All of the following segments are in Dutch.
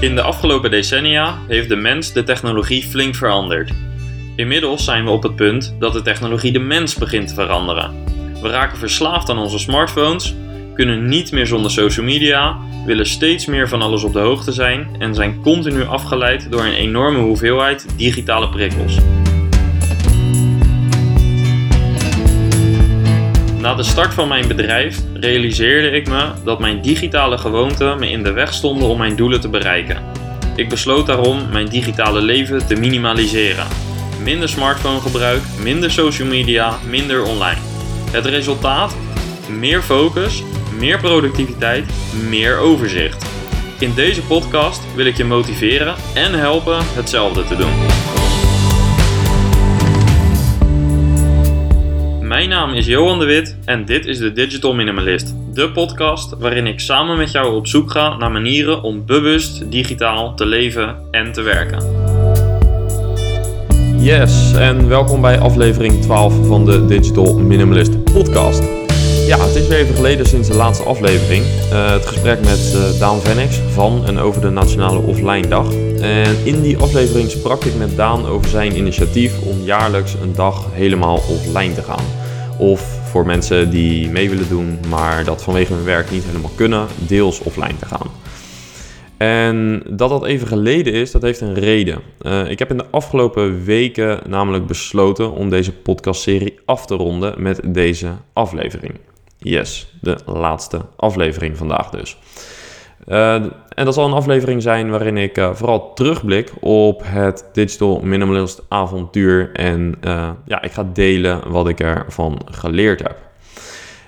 In de afgelopen decennia heeft de mens de technologie flink veranderd. Inmiddels zijn we op het punt dat de technologie de mens begint te veranderen. We raken verslaafd aan onze smartphones, kunnen niet meer zonder social media, willen steeds meer van alles op de hoogte zijn en zijn continu afgeleid door een enorme hoeveelheid digitale prikkels. Na de start van mijn bedrijf realiseerde ik me dat mijn digitale gewoonten me in de weg stonden om mijn doelen te bereiken. Ik besloot daarom mijn digitale leven te minimaliseren. Minder smartphonegebruik, minder social media, minder online. Het resultaat? Meer focus, meer productiviteit, meer overzicht. In deze podcast wil ik je motiveren en helpen hetzelfde te doen. Mijn naam is Johan de Wit en dit is de Digital Minimalist, de podcast waarin ik samen met jou op zoek ga naar manieren om bewust digitaal te leven en te werken. Yes, en welkom bij aflevering 12 van de Digital Minimalist podcast. Ja, het is weer even geleden sinds de laatste aflevering. Uh, het gesprek met uh, Daan Venix van en over de Nationale Offline Dag. En in die aflevering sprak ik met Daan over zijn initiatief om jaarlijks een dag helemaal offline te gaan. Of voor mensen die mee willen doen, maar dat vanwege hun werk niet helemaal kunnen, deels offline te gaan. En dat dat even geleden is, dat heeft een reden. Uh, ik heb in de afgelopen weken namelijk besloten om deze podcastserie af te ronden met deze aflevering. Yes, de laatste aflevering vandaag dus. Uh, en dat zal een aflevering zijn waarin ik uh, vooral terugblik op het Digital Minimalist avontuur. En uh, ja, ik ga delen wat ik ervan geleerd heb.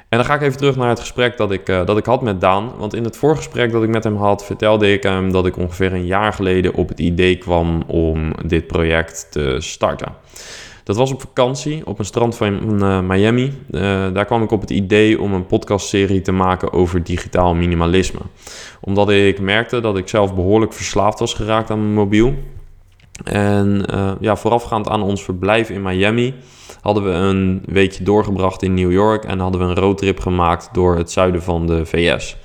En dan ga ik even terug naar het gesprek dat ik, dat ik had met Daan. Want in het voorgesprek dat ik met hem had, vertelde ik hem dat ik ongeveer een jaar geleden op het idee kwam om dit project te starten. Dat was op vakantie op een strand van uh, Miami. Uh, daar kwam ik op het idee om een podcastserie te maken over digitaal minimalisme. Omdat ik merkte dat ik zelf behoorlijk verslaafd was geraakt aan mijn mobiel. En uh, ja, voorafgaand aan ons verblijf in Miami hadden we een weekje doorgebracht in New York en hadden we een roadtrip gemaakt door het zuiden van de VS.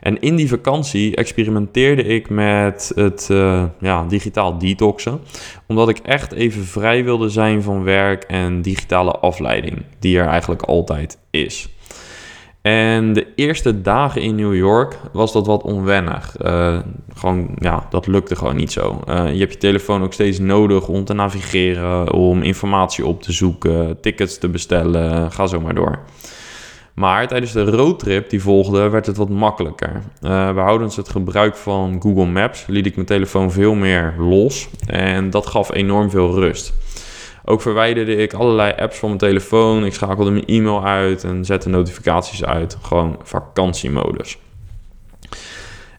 En in die vakantie experimenteerde ik met het uh, ja, digitaal detoxen. Omdat ik echt even vrij wilde zijn van werk en digitale afleiding, die er eigenlijk altijd is. En de eerste dagen in New York was dat wat onwennig. Uh, gewoon, ja, dat lukte gewoon niet zo. Uh, je hebt je telefoon ook steeds nodig om te navigeren, om informatie op te zoeken, tickets te bestellen, ga zo maar door. Maar tijdens de roadtrip die volgde, werd het wat makkelijker. Uh, behoudens het gebruik van Google Maps liet ik mijn telefoon veel meer los. En dat gaf enorm veel rust. Ook verwijderde ik allerlei apps van mijn telefoon. Ik schakelde mijn e-mail uit en zette notificaties uit. Gewoon vakantiemodus.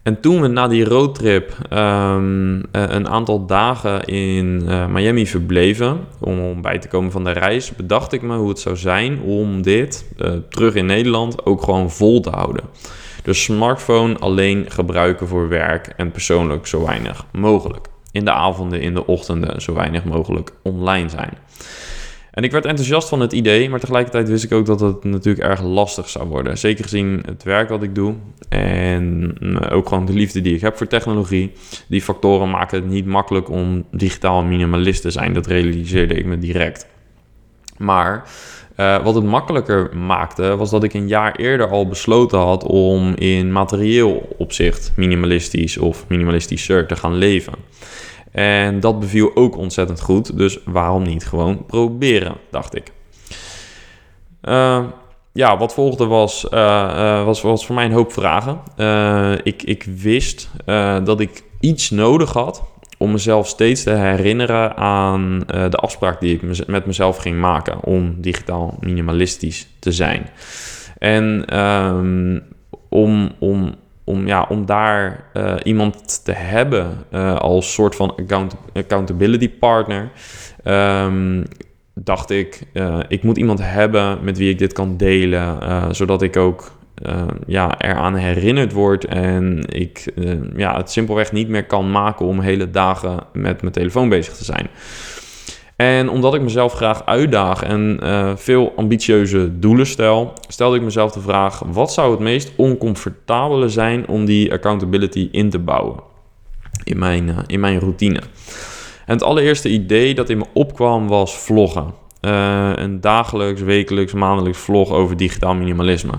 En toen we na die roadtrip um, een aantal dagen in uh, Miami verbleven, om, om bij te komen van de reis, bedacht ik me hoe het zou zijn om dit uh, terug in Nederland ook gewoon vol te houden. Dus smartphone alleen gebruiken voor werk en persoonlijk zo weinig mogelijk. In de avonden, in de ochtenden zo weinig mogelijk online zijn. En ik werd enthousiast van het idee, maar tegelijkertijd wist ik ook dat het natuurlijk erg lastig zou worden. Zeker gezien het werk wat ik doe en eh, ook gewoon de liefde die ik heb voor technologie. Die factoren maken het niet makkelijk om digitaal minimalist te zijn. Dat realiseerde ik me direct. Maar uh, wat het makkelijker maakte, was dat ik een jaar eerder al besloten had om in materieel opzicht minimalistisch of minimalistischer te gaan leven. En dat beviel ook ontzettend goed. Dus waarom niet gewoon proberen, dacht ik. Uh, ja, wat volgde was, uh, was, was voor mij een hoop vragen. ik, ik wist dat ik iets nodig had om mezelf steeds te herinneren aan de afspraak die ik met mezelf ging maken om digitaal minimalistisch te zijn. En um, om, om om, ja, om daar uh, iemand te hebben uh, als soort van account accountability partner, um, dacht ik, uh, ik moet iemand hebben met wie ik dit kan delen, zodat ik ook ja, eraan herinnerd word en ik ja, het simpelweg niet meer kan maken om hele dagen met mijn telefoon bezig te zijn. En omdat ik mezelf graag uitdaag en uh, veel ambitieuze doelen stel, stelde ik mezelf de vraag: wat zou het meest oncomfortabele zijn om die accountability in te bouwen? in mijn, in mijn routine. En het allereerste idee dat in me opkwam was vloggen. een dagelijks, wekelijks, maandelijks vlog over digitaal minimalisme.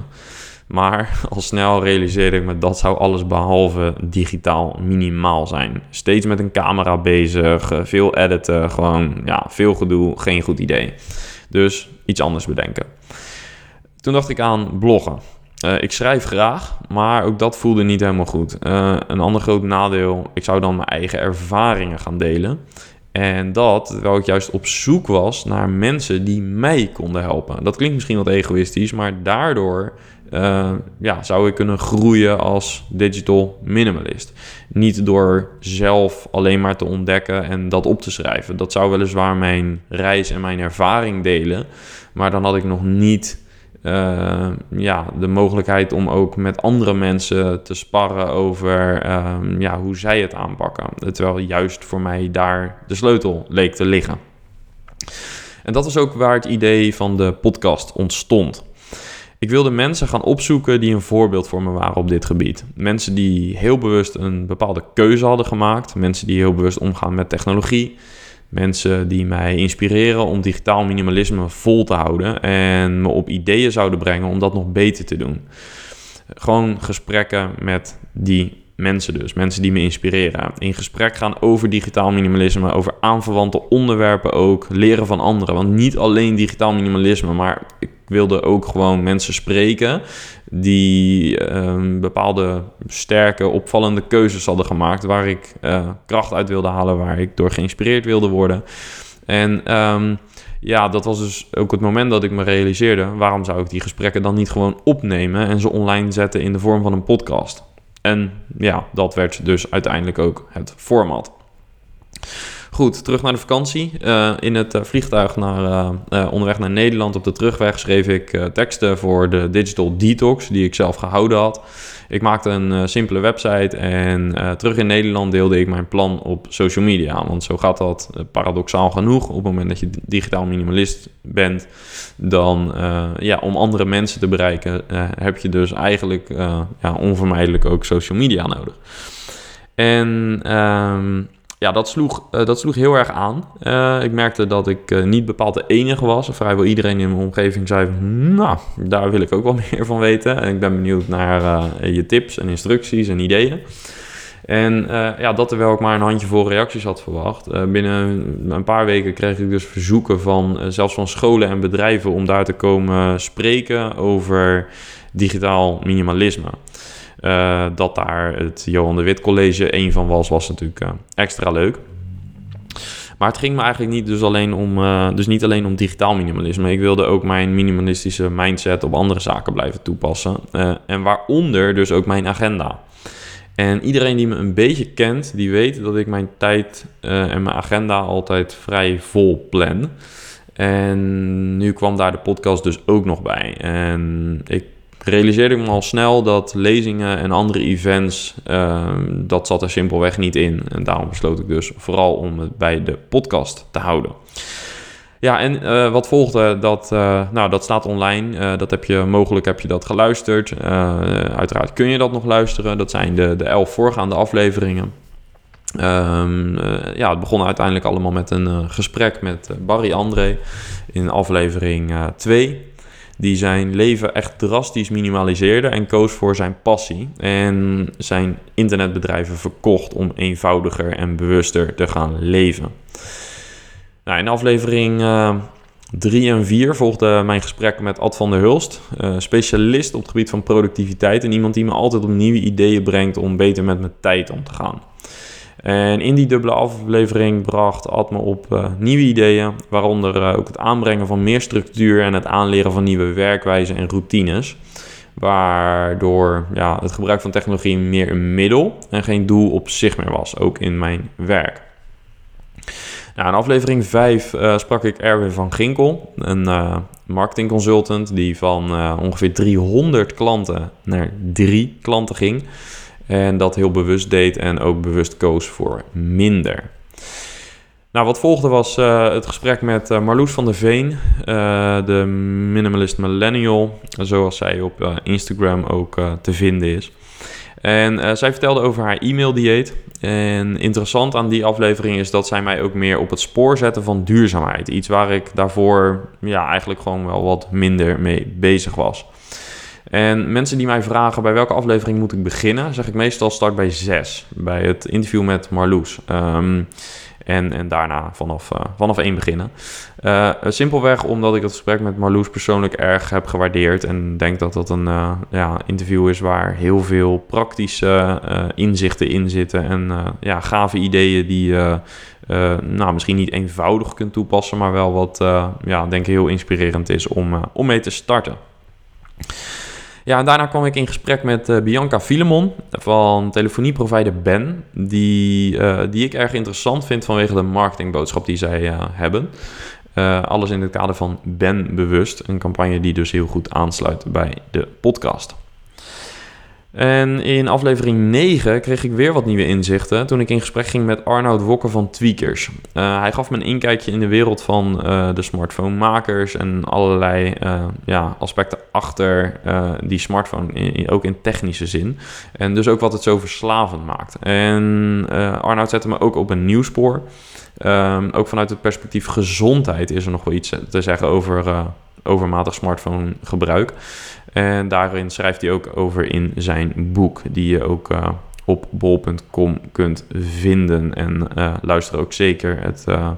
Maar al snel realiseerde ik me dat zou alles behalve digitaal minimaal zijn. Steeds met een camera bezig, eh, veel editen, gewoon ja, veel gedoe, geen goed idee. Dus iets anders bedenken. Toen dacht ik aan bloggen. Uh, ik schrijf graag, maar ook dat voelde niet helemaal goed. Uh, een ander groot nadeel, ik zou dan mijn eigen ervaringen gaan delen. En dat terwijl ik juist op zoek was naar mensen die mij konden helpen. Dat klinkt misschien wat egoïstisch, maar daardoor uh, ja, zou ik kunnen groeien als digital minimalist. Niet door zelf alleen maar te ontdekken en dat op te schrijven. Dat zou weliswaar mijn reis en mijn ervaring delen. Maar dan had ik nog niet uh, ja, de mogelijkheid om ook met andere mensen te sparren over uh, ja, hoe zij het aanpakken. Terwijl juist voor mij daar de sleutel leek te liggen. En dat was ook waar het idee van de podcast ontstond. Ik wilde mensen gaan opzoeken die een voorbeeld voor me waren op dit gebied. Mensen die heel bewust een bepaalde keuze hadden gemaakt. Mensen die heel bewust omgaan met technologie. Mensen die mij inspireren om digitaal minimalisme vol te houden en me op ideeën zouden brengen om dat nog beter te doen. Gewoon gesprekken met die mensen dus. Mensen die me inspireren. In gesprek gaan over digitaal minimalisme, over aanverwante onderwerpen ook. Leren van anderen. Want niet alleen digitaal minimalisme, maar ik wilde ook gewoon mensen spreken die um, bepaalde sterke, opvallende keuzes hadden gemaakt. Waar ik uh, kracht uit wilde halen, waar ik door geïnspireerd wilde worden. En um, ja, dat was dus ook het moment dat ik me realiseerde: waarom zou ik die gesprekken dan niet gewoon opnemen en ze online zetten in de vorm van een podcast? En ja, dat werd dus uiteindelijk ook het format. Goed, terug naar de vakantie. Uh, in het uh, vliegtuig naar, uh, onderweg naar Nederland op de terugweg schreef ik teksten voor de Digital Detox die ik zelf gehouden had. Ik maakte een simpele website en terug in Nederland deelde ik mijn plan op social media. Want zo gaat dat paradoxaal genoeg. Op het moment dat je digitaal minimalist bent, dan ja, om andere mensen te bereiken, heb je dus eigenlijk ja, onvermijdelijk ook social media nodig. En um, ja, dat sloeg, uh, dat sloeg heel erg aan. Uh, ik merkte dat ik uh, niet bepaald de enige was. Vrijwel iedereen in mijn omgeving zei van, nou, daar wil ik ook wel meer van weten. En ik ben benieuwd naar je tips en instructies en ideeën. En ja, dat terwijl ik maar een handjevol reacties had verwacht. binnen een paar weken kreeg ik dus verzoeken van zelfs van scholen en bedrijven om daar te komen spreken over digitaal minimalisme. Uh, dat daar het Johan de Wit College een van was, was natuurlijk uh, extra leuk. Maar het ging me eigenlijk niet, dus alleen om, uh, dus niet alleen om digitaal minimalisme. Ik wilde ook mijn minimalistische mindset op andere zaken blijven toepassen. en waaronder dus ook mijn agenda. En iedereen die me een beetje kent, die weet dat ik mijn tijd en mijn agenda altijd vrij vol plan. En nu kwam daar de podcast dus ook nog bij. En ik realiseerde ik me al snel dat lezingen en andere events, ehm, dat zat er simpelweg niet in. En daarom besloot ik dus vooral om het bij de podcast te houden. Ja, en uh, wat volgde, dat, uh, nou, dat staat online. Uh, dat heb je, mogelijk heb je dat geluisterd. uiteraard kun je dat nog luisteren. Dat zijn de, de elf voorgaande afleveringen. Um, ja, het begon uiteindelijk allemaal met een gesprek met Barry André in aflevering 2 die zijn leven echt drastisch minimaliseerde en koos voor zijn passie. En zijn internetbedrijven verkocht om eenvoudiger en bewuster te gaan leven. Nou, in aflevering 3 uh, en 4 volgde mijn gesprek met Ad van der Hulst, uh, specialist op het gebied van productiviteit en iemand die me altijd op nieuwe ideeën brengt om beter met mijn tijd om te gaan. En in die dubbele aflevering bracht Ad me op uh, nieuwe ideeën, waaronder uh, ook het aanbrengen van meer structuur en het aanleren van nieuwe werkwijzen en routines. Waardoor ja, het gebruik van technologie meer een middel en geen doel op zich meer was, ook in mijn werk. Nou, in aflevering 5 uh, eh, sprak ik Erwin van Ginkel, een marketingconsultant die van ongeveer 300 klanten naar 3 klanten ging. En dat heel bewust deed en ook bewust koos voor minder. Nou, wat volgde was uh, het gesprek met uh, Marloes van der Veen, uh, de minimalist millennial, zoals zij op Instagram ook te vinden is. En zij vertelde over haar e-maildieet. En interessant aan die aflevering is dat zij mij ook meer op het spoor zetten van duurzaamheid. Iets waar ik daarvoor ja, eigenlijk gewoon wel wat minder mee bezig was. En mensen die mij vragen bij welke aflevering moet ik beginnen, zeg ik meestal start bij 6. Bij het interview met Marloes. Um, en, en daarna vanaf, uh, vanaf één beginnen. Uh, simpelweg omdat ik het gesprek met Marloes persoonlijk erg heb gewaardeerd. En denk dat dat een ja, interview is waar heel veel praktische inzichten in zitten. En ja, gave ideeën die je nou, misschien niet eenvoudig kunt toepassen. Maar wel wat ja, denk ik heel inspirerend is om, om mee te starten. Ja, en daarna kwam ik in gesprek met uh, Bianca Filemon van telefonieprovider Ben, die, uh, die ik erg interessant vind vanwege de marketingboodschap die zij uh, hebben. alles in het kader van Ben Bewust, een campagne die dus heel goed aansluit bij de podcast. En in aflevering 9 kreeg ik weer wat nieuwe inzichten toen ik in gesprek ging met Arnoud Wokker van Tweakers. Uh, hij gaf me een inkijkje in de wereld van uh, de smartphonemakers en allerlei uh, ja, aspecten achter die smartphone, in, ook in technische zin. En dus ook wat het zo verslavend maakt. En Arnoud zette me ook op een nieuw spoor. Um, ook vanuit het perspectief gezondheid is er nog wel iets te zeggen over overmatig smartphone gebruik. En daarin schrijft hij ook over in zijn boek, die je ook uh, op bol.com kunt vinden. En uh, luister ook zeker het, uh,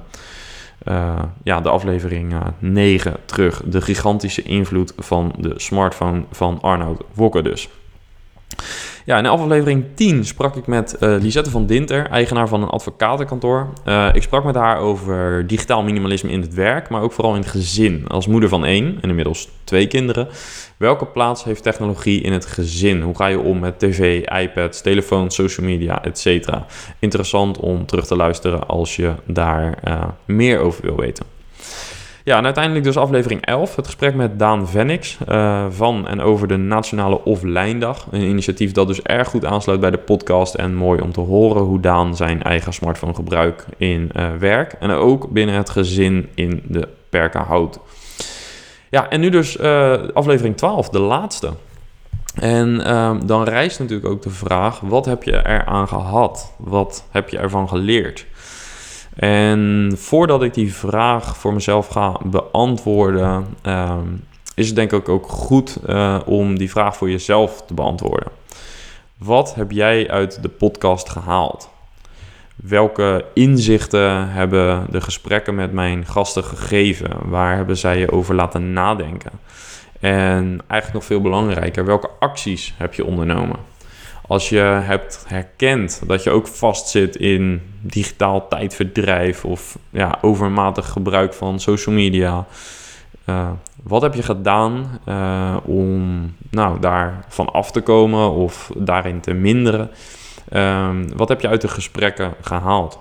ja, de aflevering 9 terug. De gigantische invloed van de smartphone van Arnoud Wokker dus. Ja, in aflevering 10 sprak ik met uh, Lisette van Dinter, eigenaar van een advocatenkantoor. Uh, ik sprak met haar over digitaal minimalisme in het werk, maar ook vooral in het gezin. Als moeder van één en inmiddels twee kinderen. Welke plaats heeft technologie in het gezin? Hoe ga je om met tv, iPads, telefoon, social media, etc. Interessant om terug te luisteren als je daar uh, meer over wil weten. Ja, en uiteindelijk dus aflevering 11, het gesprek met Daan Vennix uh, van en over de Nationale Offline Dag. Een initiatief dat dus erg goed aansluit bij de podcast en mooi om te horen hoe Daan zijn eigen smartphone gebruikt in uh, werk en ook binnen het gezin in de perken houdt. Ja, en nu dus uh, aflevering 12, de laatste. En ehm, dan rijst natuurlijk ook de vraag, wat heb je eraan gehad? Wat heb je ervan geleerd? En voordat ik die vraag voor mezelf ga beantwoorden, ehm, is het denk ik ook goed uh, om die vraag voor jezelf te beantwoorden. Wat heb jij uit de podcast gehaald? Welke inzichten hebben de gesprekken met mijn gasten gegeven? Waar hebben zij je over laten nadenken? En eigenlijk nog veel belangrijker, welke acties heb je ondernomen? Als je hebt herkend dat je ook vastzit in digitaal tijdverdrijf of ja, overmatig gebruik van social media. Uh, wat heb je gedaan uh, om nou, daarvan af te komen of daarin te minderen? Uh, wat heb je uit de gesprekken gehaald?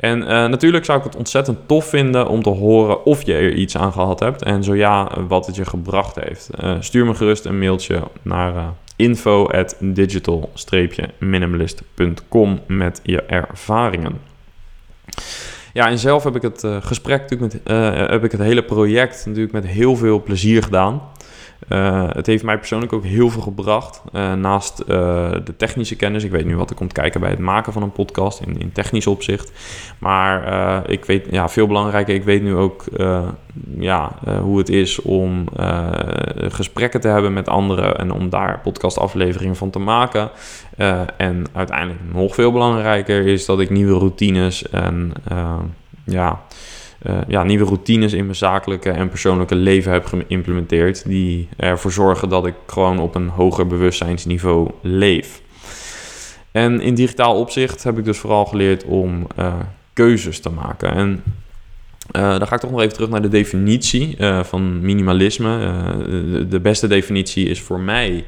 En uh, natuurlijk zou ik het ontzettend tof vinden om te horen of je er iets aan gehad hebt. En zo ja, wat het je gebracht heeft. stuur me gerust een mailtje naar info at digital-minimalist.com met je ervaringen. Ja, en zelf heb ik het uh, gesprek natuurlijk met, uh, heb ik het hele project natuurlijk met heel veel plezier gedaan. Uh, het heeft mij persoonlijk ook heel veel gebracht. Uh, naast uh, de technische kennis. Ik weet nu wat er komt kijken bij het maken van een podcast in, in technisch opzicht. Maar ik weet, ja, veel belangrijker, ik weet nu ook ja, hoe het is om gesprekken te hebben met anderen en om daar podcastafleveringen van te maken. en uiteindelijk nog veel belangrijker is dat ik nieuwe routines en ja uh, ja, nieuwe routines in mijn zakelijke en persoonlijke leven heb geïmplementeerd. Die ervoor zorgen dat ik gewoon op een hoger bewustzijnsniveau leef. En in digitaal opzicht heb ik dus vooral geleerd om uh, keuzes te maken. En uh, dan ga ik toch nog even terug naar de definitie van minimalisme. De, de, beste definitie is voor mij: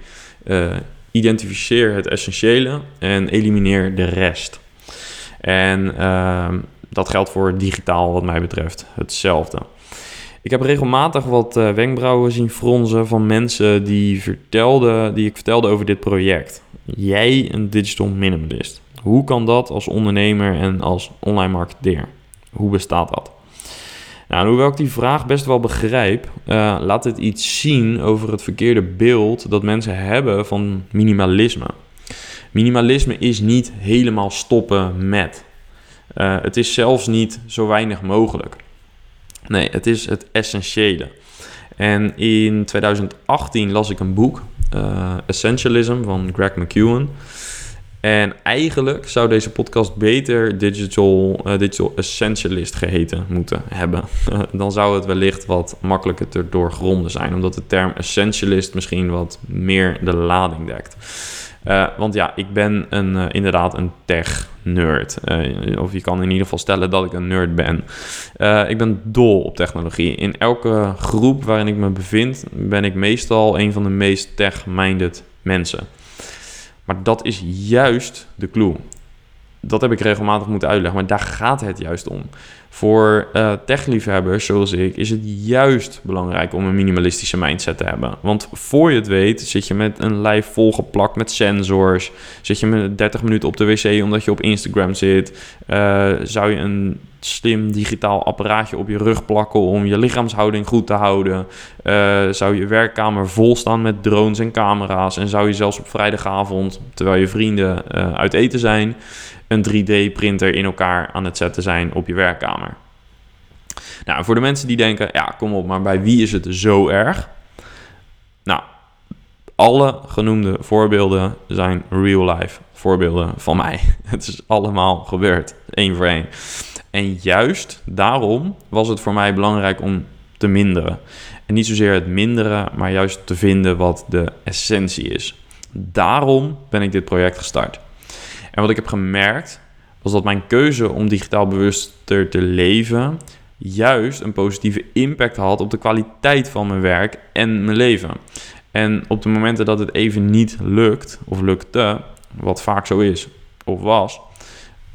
identificeer het essentiële en elimineer de rest. En ehm, dat geldt voor digitaal wat mij betreft hetzelfde. Ik heb regelmatig wat uh, wenkbrauwen zien fronzen van mensen die, vertelden, die ik vertelde over dit project. Jij een digital minimalist. Hoe kan dat als ondernemer en als online marketeer? Hoe bestaat dat? Nou, hoewel ik die vraag best wel begrijp, uh, laat het iets zien over het verkeerde beeld dat mensen hebben van minimalisme. Minimalisme is niet helemaal stoppen met. Uh, het is zelfs niet zo weinig mogelijk. Nee, het is het essentiële. En in 2018 las ik een boek, uh, Essentialism van Greg McEwen. En eigenlijk zou deze podcast beter Digital, uh, digital Essentialist geheten moeten hebben. dan zou het wellicht wat makkelijker te doorgronden zijn, omdat de term Essentialist misschien wat meer de lading dekt. Uh, want ja, ik ben een, uh, inderdaad een tech-nerd. Uh, of je kan in ieder geval stellen dat ik een nerd ben. ik ben dol op technologie. In elke groep waarin ik me bevind, ben ik meestal een van de meest tech-minded mensen. Maar dat is juist de clue. Dat heb ik regelmatig moeten uitleggen, maar daar gaat het juist om. Voor uh, techliefhebbers zoals ik is het juist belangrijk om een minimalistische mindset te hebben. Want voor je het weet zit je met een lijf volgeplakt met sensors. Zit je met 30 minuten op de wc omdat je op Instagram zit. Uh, zou je een slim digitaal apparaatje op je rug plakken om je lichaamshouding goed te houden. Uh, zou je werkkamer vol staan met drones en camera's. En zou je zelfs op vrijdagavond, terwijl je vrienden uit eten zijn, een 3D-printer in elkaar aan het zetten zijn op je werkkamer. Nou, voor de mensen die denken, ja, kom op, maar bij wie is het zo erg? Nou, alle genoemde voorbeelden zijn real-life voorbeelden van mij. Het is allemaal gebeurd, één voor één. En juist daarom was het voor mij belangrijk om te minderen. En niet zozeer het minderen, maar juist te vinden wat de essentie is. Daarom ben ik dit project gestart. En wat ik heb gemerkt, was dat mijn keuze om digitaal bewuster te leven juist een positieve impact had op de kwaliteit van mijn werk en mijn leven. En op de momenten dat het even niet lukt of lukte, wat vaak zo is of was,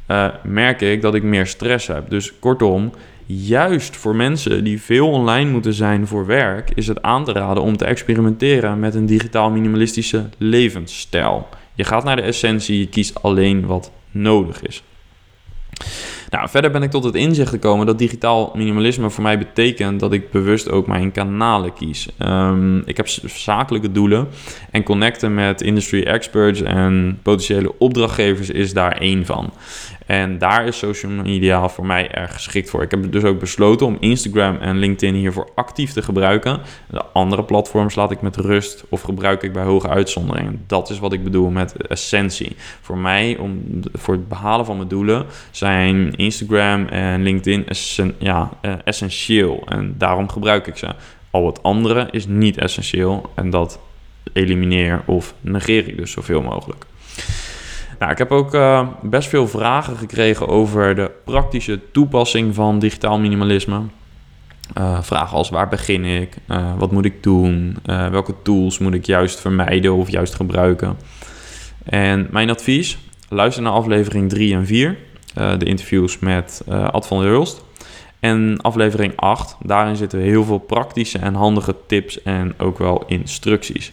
uh, merk ik dat ik meer stress heb. Dus kortom, juist voor mensen die veel online moeten zijn voor werk, is het aan te raden om te experimenteren met een digitaal minimalistische levensstijl. Je gaat naar de essentie, je kiest alleen wat nodig is. Nou, verder ben ik tot het inzicht gekomen dat digitaal minimalisme voor mij betekent dat ik bewust ook mijn kanalen kies. Um, ik heb zakelijke doelen en connecten met industry experts en potentiële opdrachtgevers is daar één van. En daar is social media voor mij erg geschikt voor. Ik heb dus ook besloten om Instagram en LinkedIn hiervoor actief te gebruiken. De andere platforms laat ik met rust of gebruik ik bij hoge uitzonderingen. Dat is wat ik bedoel met essentie. Voor mij, om, voor het behalen van mijn doelen, zijn Instagram en LinkedIn uh, essentieel. En daarom gebruik ik ze. Al het andere is niet essentieel en dat elimineer of negeer ik dus zoveel mogelijk. Nou, ik heb ook uh, best veel vragen gekregen over de praktische toepassing van digitaal minimalisme. Uh, vragen als waar begin ik? Uh, wat moet ik doen? welke tools moet ik juist vermijden of juist gebruiken? En mijn advies, luister naar aflevering 3 en 4. de interviews met Ad van der Hulst. En aflevering 8, daarin zitten heel veel praktische en handige tips en ook wel instructies.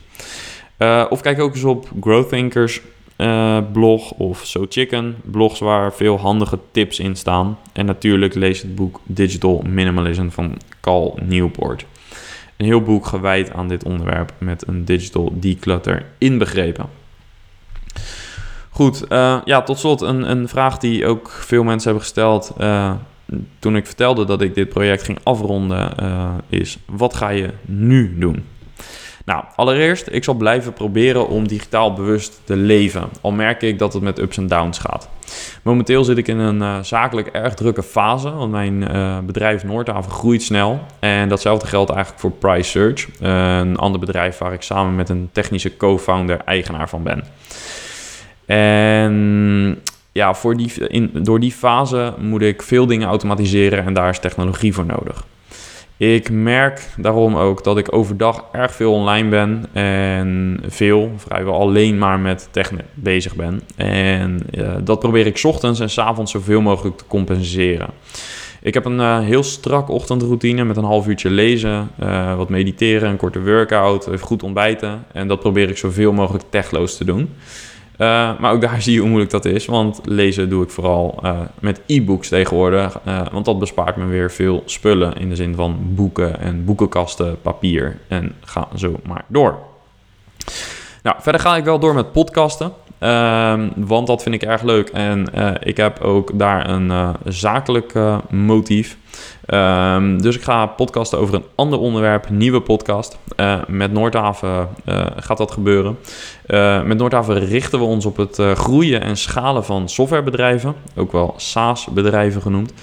of kijk ook eens op Growth Thinkers uh, blog of So Chicken. Blogs waar veel handige tips in staan. En natuurlijk lees het boek Digital Minimalism van Cal Newport. Een heel boek gewijd aan dit onderwerp met een digital declutter inbegrepen. Goed, uh, ja, tot slot een, een vraag die ook veel mensen hebben gesteld uh, toen ik vertelde dat ik dit project ging afronden, is wat ga je nu doen? Nou, allereerst, ik zal blijven proberen om digitaal bewust te leven. Al merk ik dat het met ups en downs gaat. Momenteel zit ik in een uh, zakelijk erg drukke fase, want mijn uh, bedrijf Noordhaven groeit snel. En datzelfde geldt eigenlijk voor Price Search, een ander bedrijf waar ik samen met een technische co-founder eigenaar van ben. En ja, voor die, in, door die fase moet ik veel dingen automatiseren en daar is technologie voor nodig. Ik merk daarom ook dat ik overdag erg veel online ben en veel, vrijwel alleen maar met techniek bezig ben. En uh, dat probeer ik ochtends en s avonds zoveel mogelijk te compenseren. Ik heb een uh, heel strak ochtendroutine met een half uurtje lezen, uh, wat mediteren, een korte workout, even goed ontbijten. En dat probeer ik zoveel mogelijk techloos te doen. Uh, maar ook daar zie je hoe moeilijk dat is. Want lezen doe ik vooral uh, met e-books tegenwoordig. Uh, want dat bespaart me weer veel spullen. In de zin van boeken en boekenkasten, papier. En ga zo maar door. Nou, verder ga ik wel door met podcasten. Ehm, want dat vind ik erg leuk. En ik heb ook daar een zakelijk motief. Ehm, dus ik ga podcasten over een ander onderwerp, nieuwe podcast. met Noordhaven gaat dat gebeuren. met Noordhaven richten we ons op het groeien en schalen van softwarebedrijven, ook wel SaaS-bedrijven genoemd.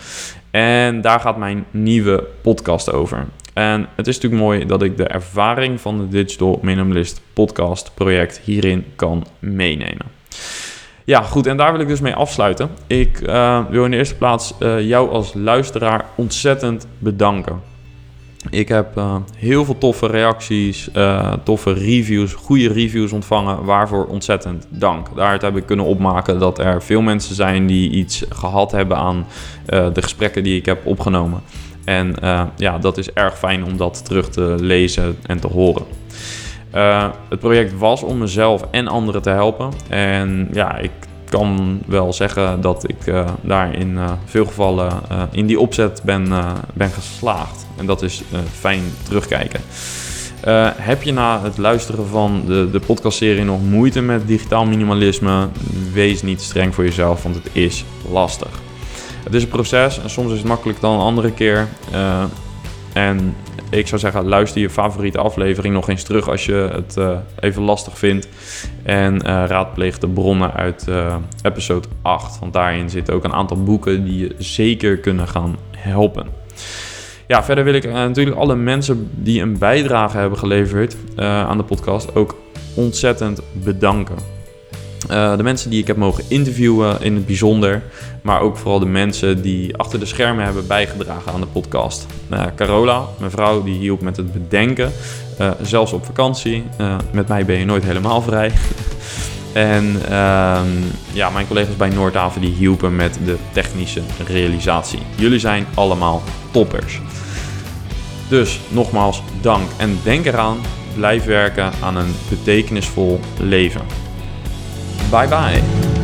En daar gaat mijn nieuwe podcast over. En het is natuurlijk mooi dat ik de ervaring van de Digital Minimalist podcast project hierin kan meenemen. Ja, goed, en daar wil ik dus mee afsluiten. Ik uh, wil in de eerste plaats uh, jou als luisteraar ontzettend bedanken. Ik heb uh, heel veel toffe reacties, toffe reviews, goede reviews ontvangen. Waarvoor ontzettend dank. Daaruit heb ik kunnen opmaken dat er veel mensen zijn die iets gehad hebben aan de gesprekken die ik heb opgenomen. En ja, dat is erg fijn om dat terug te lezen en te horen. Uh, het project was om mezelf en anderen te helpen. En ja, ik kan wel zeggen dat ik uh, daar in veel gevallen in die opzet ben, ben geslaagd. En dat is fijn terugkijken. heb je na het luisteren van de, de podcastserie nog moeite met digitaal minimalisme? Wees niet streng voor jezelf, want het is lastig. Het is een proces en soms is het makkelijk dan een andere keer. En ik zou zeggen, luister je favoriete aflevering nog eens terug als je het uh, even lastig vindt. En uh, raadpleeg de bronnen uit episode 8. Want daarin zitten ook een aantal boeken die je zeker kunnen gaan helpen. Ja, verder wil ik natuurlijk alle mensen die een bijdrage hebben geleverd aan de podcast ook ontzettend bedanken. Uh, de mensen die ik heb mogen interviewen in het bijzonder. Maar ook vooral de mensen die achter de schermen hebben bijgedragen aan de podcast. Uh, Carola, mijn vrouw, die hielp met het bedenken. Uh, zelfs op vakantie. met mij ben je nooit helemaal vrij. en ehm, ja, mijn collega's bij Noordhaven die hielpen met de technische realisatie. Jullie zijn allemaal toppers. Dus nogmaals dank. En denk eraan, blijf werken aan een betekenisvol leven. Bye bye.